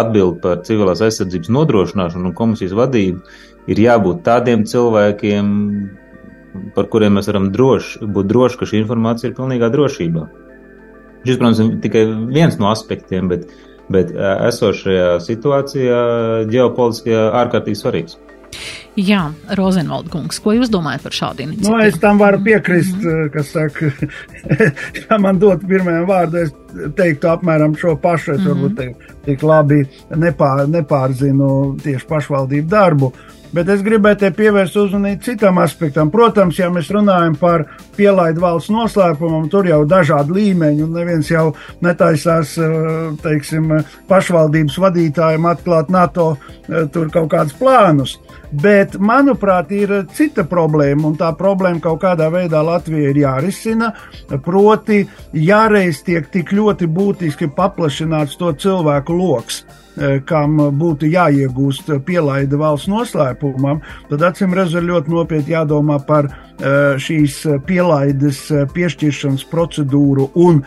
atbild par civilās aizsardzības nodrošināšanu un komisijas vadību, ir jābūt tādiem cilvēkiem, par kuriem mēs varam droši, būt droši, ka šī informācija ir pilnīgā drošībā. Šis, protams, ir tikai viens no aspektiem, bet, bet esošajā situācijā ģeopolitiskajā ārkārtīgi svarīgs. Jā, Rozenvalda kungs, ko jūs domājat par šādu iniciatīvu? Nu, es tam varu piekrist, kas saka, ja man dot pirmajam vārdu, es teiktu apmēram šo pašu, es mm -hmm. varbūt tik, tik labi nepār, nepārzinu tieši pašvaldību darbu. Bet es gribēju te pievērst uzmanību citam aspektam. Protams, ja mēs runājam par pielaidu valsts noslēpumam, tur jau ir dažādi līmeņi, un neviens jau netaisās, eh, teiksim, pašvaldības vadītājiem atklāt NATO eh, kaut kādus plānus. Bet, manuprāt, ir cita problēma, un tā problēma kaut kādā veidā Latvijai ir jārisina. Proti, jāreiz tiek tik ļoti būtiski paplašināts to cilvēku lokus kam būtu jāiegūst pielaida valsts noslēpumam, tad acīm redzot ļoti nopietni jādomā par šīs pielaides piešķiršanas procedūru un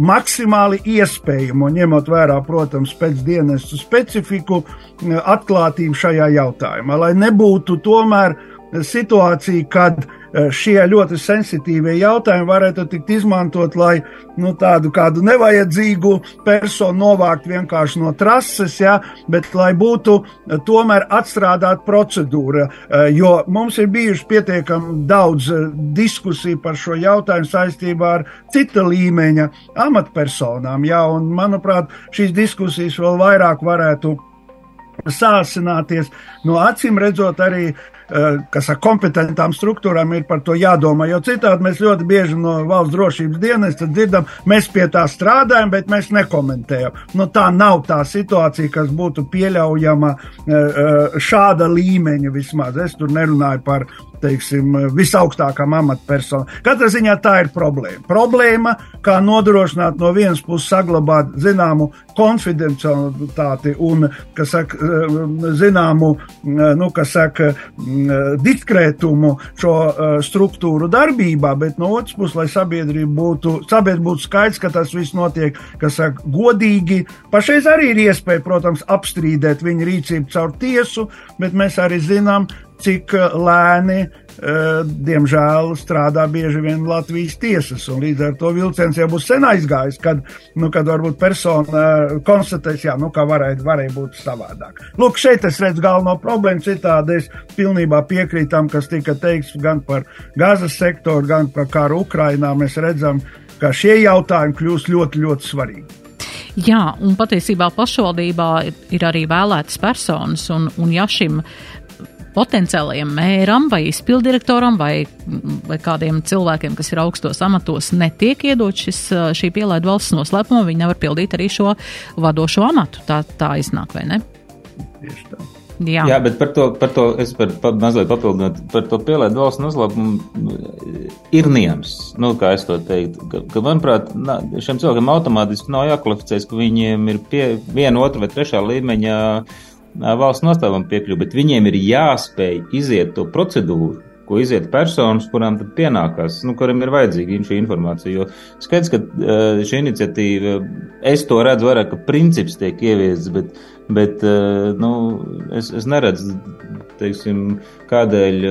maksimāli iespējamo, ņemot vērā, protams, pēc dienestu specifiku, atklātību šajā jautājumā, lai nebūtu tomēr situācija, kad Eh, šie ļoti sensitīvie jautājumi varētu tikt izmantot, lai nu, tādu kādu nevajadzīgu personu novākt vienkārši no trases, ja, bet lai būtu eh, tomēr atstrādāt procedūra, eh, jo mums ir bijuši pietiekami daudz diskusiju par šo jautājumu saistībā ar cita līmeņa amatpersonām, ja, un manuprāt, šīs diskusijas vēl vairāk varētu sāsināties. No acīm redzot, arī Eh, kas ar kompetentām struktūrām ir par to jādomā. Jo citādi mēs ļoti bieži no valsts drošības dienesta dzirdam, mēs pie tā strādājam, bet mēs nekomentējam. Nu, tā nav tā situācija, kas būtu pieļaujama eh, eh, šāda līmeņa vismaz. Es tur nerunāju par teiksim, visaugstākām amatpersonām. Katrā ziņā tā ir problēma. Problēma, kā nodrošināt no vienas puses saglabāt zināmu konfidencialitāti un, kas saka, zināmu, nu, kas saka, diskrētumu šo struktūru darbībā, bet no otras puses, lai sabiedrība būtu, sabiedrība būtu skaidrs, ka tas viss notiek, kas saka, godīgi. Pašreiz arī ir iespēja, protams, apstrīdēt viņa rīcību caur tiesu, bet mēs arī zinām, cik eh, lēni, uh, diemžēl, strādā bieži vien Latvijas tiesas. Līdz ar to vilciens jau būs sen aizgājis, kad, nu, kad varbūt persona uh, konstatēs, jā, nu, ka varēja, varēja būt savādāk. Lūk, šeit es redzu galveno problēmu, citādi es pilnībā piekrītu tam, kas tika teikts gan par gazas sektoru, gan par karu Ukrainā. Mēs redzam, ka šie jautājumi kļūst ļoti, ļoti svarīgi. Jā, un patiesībā pašvaldībā ir, ir arī vēlētas personas, un, un ja šim potenciālajiem mēram vai izpildirektoram vai, vai kādiem cilvēkiem, kas ir augstos amatos, netiek iedot šis, šī pielaida valsts noslēpuma, viņi nevar pildīt arī šo vadošo amatu. Tā, tā iznāk, vai ne? Tieši tā. Jā. Jā, bet par to, par to es par, par mazliet papildinot, par to pielaidu valsts noslēpumu ir nians. Nu, kā es to teiktu, ka, ka manuprāt, nā, šiem cilvēkiem automātiski nav jākvalificēs, ka viņiem ir pie viena, otra vai trešā līmeņa uh, valsts nostāvam piekļuvi, bet viņiem ir jāspēj iziet to procedūru, ko iziet personas, kurām tad pienākās, nu, kuriem ir vajadzīga šī informācija. Jo skaidrs, ka šī iniciatīva, es to redzu vairāk, ka princips tiek ieviests, bet, bet nu, es, es neredzu, teiksim, kādēļ,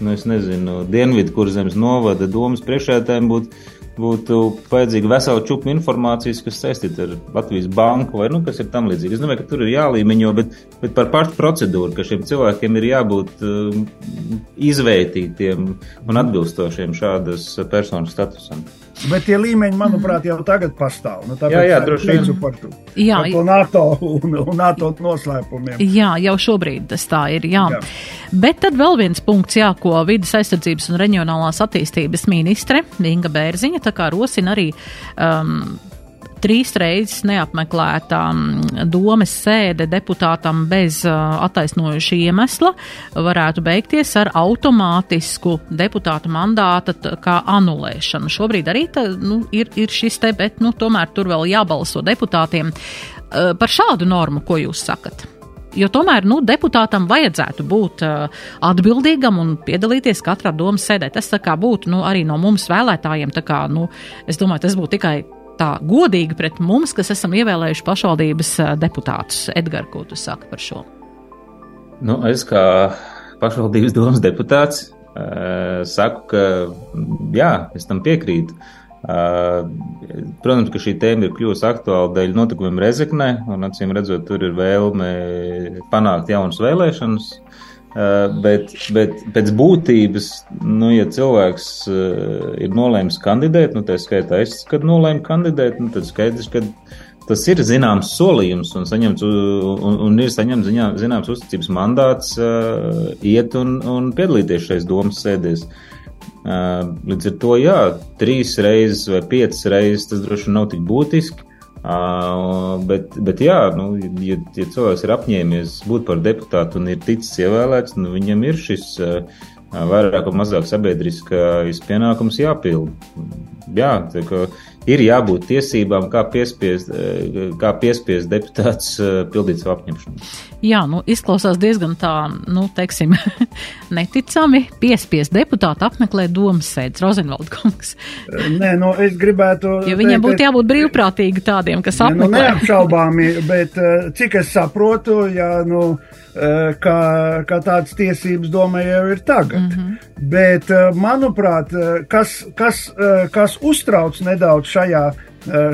nu, es nezinu, Dienvidu kurzemes novada domas priekšētājiem būtu būtu vajadzīga vesela čūpa informācijas, kas saistīta ar Latvijas banku vai nu, kas ir tam līdzīgi. Es domāju, ka tur ir jālīmeņo, bet, bet par pašu procedūru, ka šiem cilvēkiem ir jābūt um, izvērtītiem un atbilstošiem šādas personas statusam. Bet tie līmeņi, manuprāt, jau tagad pastāv. Nu, jā, jā, droši vien. Par to, jā, par to NATO un, un NATO noslēpumiem. Jā, jau šobrīd tas tā ir. Jā. Jā. Bet tad vēl viens punkts, jā, ko vidas aizsardzības un reģionālās attīstības ministre Inga Bērziņa tā kā rosina arī um, trīs reizes neapmeklētā mm, domes sēde deputātam bez attaisnojuša iemesla varētu beigties ar automātisku deputāta mandāta kā anulēšanu. Šobrīd arī tā, nu, ir, ir šis te, bet nu, tomēr tur vēl jābalso deputātiem. Par šādu normu, ko jūs sakat? Jo tomēr nu, deputātam vajadzētu būt uh, atbildīgam un piedalīties katrā domas sēdē. Tas būtu nu, arī no mums vēlētājiem. Kā, nu, es domāju, tas būtu tikai tā godīgi pret mums, kas esam ievēlējuši pašvaldības deputātus. Edgars, ko tu saki par šo? Nu, es kā pašvaldības domas deputāts saku, ka jā, es tam piekrītu. Protams, ka šī tēma ir kļuvusi aktuāla dēļ notikumiem Rezeknē, un acīm redzot, tur ir vēlme panākt jaunas vēlēšanas. Uh, bet, bet pēc būtības, nu, ja cilvēks uh, ir nolēmis kandidēt, nu, tā skaitā es, kad nolēmu kandidēt, nu, tad skaidrs, ka tas ir zināms solījums un, saņemts, un, un ir saņemts ziņā, zināms uzticības mandāts uh, iet un, un piedalīties šais domas sēdēs. Uh, līdz ar to, jā, trīs reizes vai piecas reizes tas droši vien nav tik būtiski. Uh, bet, bet, jā, nu, ja, ja cilvēks ir apņēmies būt par deputātu un ir ticis ievēlēts, nu, viņam ir šis uh, vairāk vai mazāk sabiedriskais pienākums jāpild. Jā, ka, ir jābūt tiesībām, kā piespiest, kā piespiest deputāts pildīt savu apņemšanu. Jā, nu, izklausās diezgan tā, nu, teiksim, neticami piespiest deputātu apmeklēt domas sēdes, Rozenvalda kungs. Nē, nu, es gribētu. Jo viņiem būtu jābūt brīvprātīgi tādiem, kas apmeklē. Nu, neapšaubāmi, bet cik es saprotu, ja, nu, kā, kā tādas tiesības domē jau ir tagad. Mm -hmm. Bet, manuprāt, kas, kas, kas uztrauc nedaudz šajā,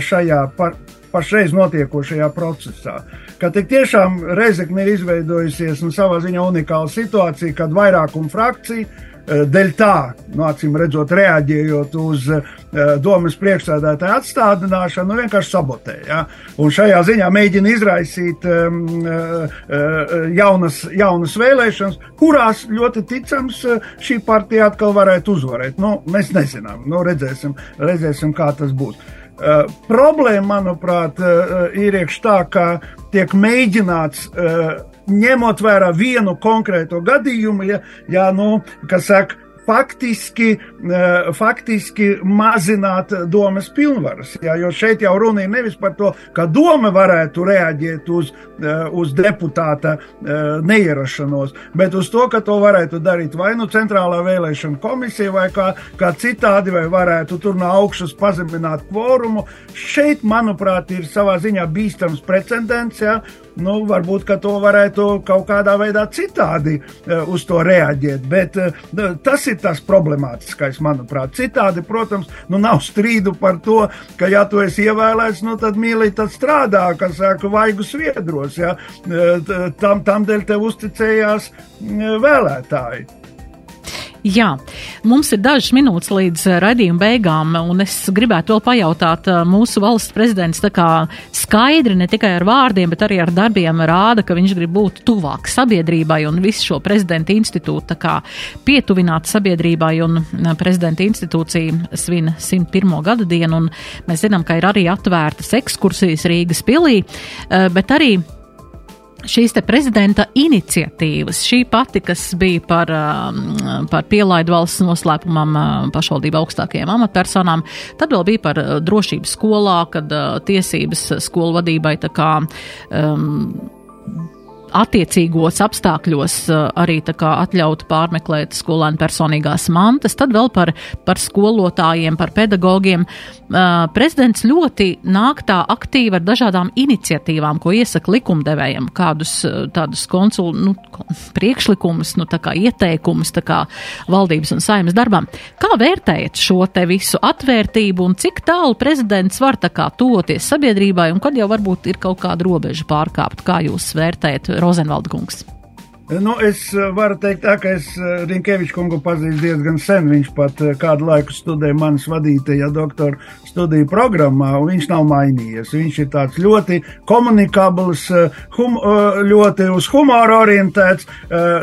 šajā par, pašreiz notiekošajā procesā. Ka tik tiešām Reizekne ir izveidojusies nu, savā ziņā unikāla situācija, kad vairākuma frakcija eh, tā, nu, acīm redzot, reaģējot uz uh, domas priekšsēdētāju atstādināšanu, nu, vienkārši sabotē. Ja? Un šajā ziņā mēģina izraisīt um, jaunas, jaunas vēlēšanas, kurās ļoti ticams šī partija atkal varētu uzvarēt. Nu, mēs nezinām, nu, redzēsim, redzēsim, kā tas būs. Uh, problēma, manuprāt, uh, ir iekš tā, ka tiek mēģināts uh, ņemot vērā vienu konkrēto gadījumu, ja, ja nu, kas saka, faktiski, eh, faktiski mazināt domas pilnvaras. Jā, jo šeit jau runa ir nevis par to, ka doma varētu reaģēt uz, eh, uz deputāta eh, neierašanos, bet uz to, ka to varētu darīt vai nu centrālā vēlēšana komisija, vai kā, kā citādi, vai varētu tur no augšas pazemināt kvorumu. Šeit, manuprāt, ir savā ziņā bīstams precedents. Jā, nu, varbūt to varētu kaut kādā veidā citādi uh, uz to reaģēt. Bet uh, tas ir tas problemātiskais, manuprāt. Citādi, protams, nu, nav strīdu par to, ka, ja tu esi ievēlēts, nu, tad mīlī, tad strādā, kas saka, vaigu sviedros. Ja? Tam, tam dēļ tev uzticējās vēlētāji. Jā, mums ir dažas minūtes līdz eh, raidījuma beigām, un es gribētu vēl pajautāt, eh, mūsu valsts prezidents tā kā skaidri ne tikai ar vārdiem, bet arī ar darbiem rāda, ka viņš grib būt tuvāk sabiedrībai un visu šo prezidenta institūtu tā kā pietuvināt sabiedrībai, un eh, prezidenta institūcija svin 101. gada dienu, un mēs zinām, ka ir arī atvērtas ekskursijas Rīgas pilī, bet arī šīs te prezidenta iniciatīvas, šī pati, kas bija par, um, par pielaidu valsts noslēpumam uh, pašvaldību augstākajām amatpersonām, tad vēl bija par uh, drošību skolā, kad uh, tiesības skolu vadībai tā kā um, attiecīgos apstākļos eh, arī atļaut pārmeklēt skolēnu personīgās mantas, tad vēl par, par skolotājiem, par pedagogiem. Eh, prezidents ļoti nāk tā aktīvi ar dažādām iniciatīvām, ko iesaka likumdevējiem, kādus eh, tādus konsul, nu, priekšlikumus, nu, tā kā ieteikumus, tā kā valdības un saimas darbām. Kā vērtējat šo te visu atvērtību un cik tālu prezidents var tā kā toties sabiedrībai un kad jau varbūt ir kaut kāda robeža pārkāpt? Kā jūs vērtējat Rozenvalda kungs. Nu, es eh, varu teikt, tā, ka es eh, Rinkeviču kungu pazīstu diezgan sen. Viņš pat eh, kādu laiku studēja manas vadītajā doktora studiju programmā, un viņš nav mainījies. Viņš ir tāds ļoti komunikabls, hum, ļoti uz humoru orientēts,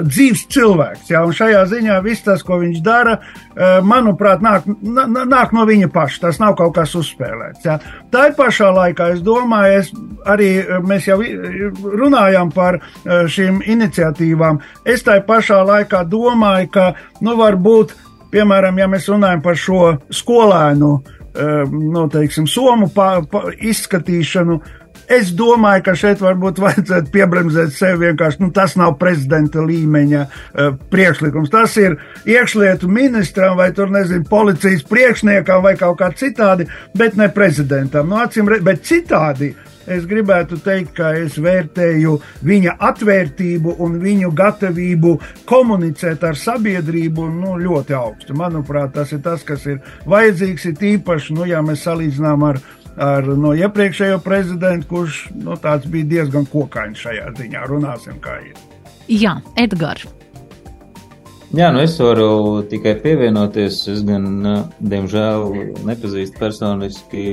dzīves cilvēks. Jā, un šajā ziņā viss tas, ko viņš dara, manuprāt, nāk, nāk no viņa paša. Tas nav kaut kas uzspēlēts. Jā. Tā ir pašā laikā, es domāju, es arī mēs jau runājām par šīm iniciatīvām vērtībām. Es tai pašā laikā domāju, ka, nu, varbūt, piemēram, ja mēs runājam par šo skolēnu, nu, teiksim, somu pa, pa, izskatīšanu, Es domāju, ka šeit varbūt vajadzētu piebremzēt sevi vienkārši. Nu, tas nav prezidenta līmeņa uh, priekšlikums. Tas ir iekšlietu ministram vai tur, nezinu, policijas priekšniekam vai kaut kā citādi, bet ne prezidentam. Nu, acīm, bet citādi es gribētu teikt, ka es vērtēju viņa atvērtību un viņu gatavību komunicēt ar sabiedrību nu, ļoti augstu. Manuprāt, tas ir tas, kas ir vajadzīgs, ir īpaši, nu, ja mēs salīdzinām ar ar no iepriekšējo prezidentu, kurš nu, bija diezgan kokains šajā ziņā. Runāsim, kā ir. Jā, Edgars. Jā, nu es varu tikai pievienoties. Es gan, diemžēl, nepazīstu personiski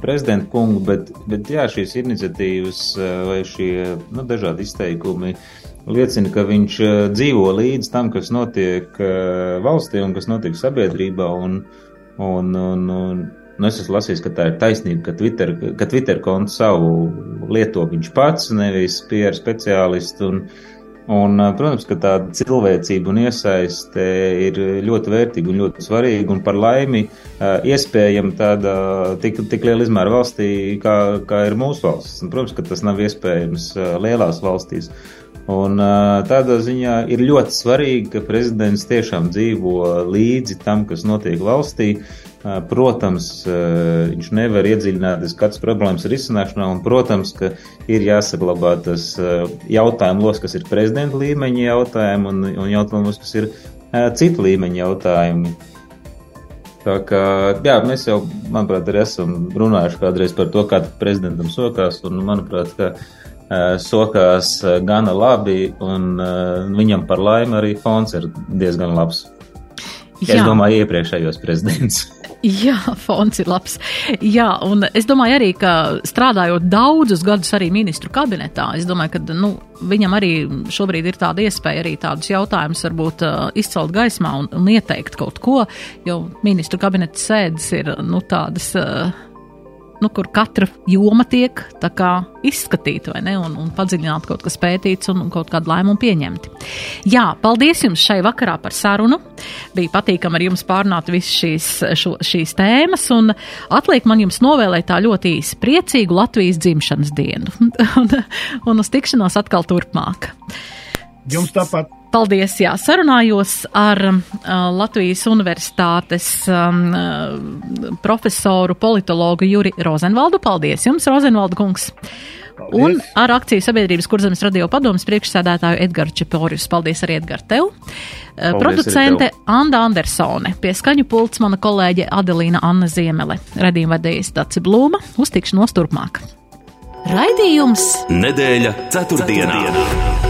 prezidentu kungu, bet, bet jā, šīs iniciatīvas vai šie nu, dažādi izteikumi liecina, ka viņš dzīvo līdz tam, kas notiek valstī un kas notiek sabiedrībā. Un, un, un, un, Nu, es esmu lasījis, ka tā ir taisnība, ka Twitter, ka Twitter kontu savu lieto viņš pats, nevis PR speciālists. Un, Un, protams, ka tāda cilvēcība un iesaiste ir ļoti vērtīga un ļoti svarīga. Un par laimi iespējama tāda tik, tik liela izmēra valstī, kā, kā ir mūsu valsts. Un, protams, ka tas nav iespējams lielās valstīs. Un, tādā ziņā ir ļoti svarīgi, ka prezidents tiešām dzīvo līdzi tam, kas notiek valstī. Protams, viņš nevar iedziļināties katras problēmas risināšanā, un, protams, ka ir jāsaglabā tas jautājumu los, kas ir prezidenta līmeņa jautājumi, un, un jautājumi, kas ir citu līmeņa jautājumi. Tā kā, jā, mēs jau, manuprāt, arī esam runājuši kādreiz par to, kā prezidentam sokās, un, manuprāt, ka sokās gana labi, un viņam par laimi arī fons ir diezgan labs. Jā. Es domāju, iepriekšējos prezidents. Jā, fons ir labs. Jā, un es domāju arī, ka strādājot daudzus gadus arī ministru kabinetā, es domāju, ka nu, viņam arī šobrīd ir tāda iespēja arī tādus jautājumus varbūt izcelt gaismā un, un ieteikt kaut ko, jo ministru kabineta sēdes ir nu, tādas. Uh, nu, kur katra joma tiek izskatīta, vai ne, un, un padziļināta kaut kas pētīts un, un kaut kādu lēmumu pieņemti. Jā, paldies jums šai vakarā par sarunu. Bija patīkami ar jums pārnāt visas šīs, šo, šīs tēmas, un atliek man jums novēlēt tā ļoti īsi priecīgu Latvijas dzimšanas dienu, un, un uz tikšanos atkal turpmāk. Jums tāpat. Paldies, jā, sarunājos ar uh, Latvijas Universitātes um, uh, profesoru politologu Juri Rozenvaldu. Paldies jums, Rozenvaldu kungs! Paldies. Un ar akciju sabiedrības kurzemes radio padomas priekšsēdētāju Edgaru Čeporius. Paldies arī Edgar tev. Uh, producente tev. Anda Andersone. Pie skaņu pults mana kolēģe Adelīna Anna Ziemele. Redījuma vadījis Daci Blūma. Uz tikšanos turpmāk. Raidījums Nedēļa ceturtdienā. ceturtdienā.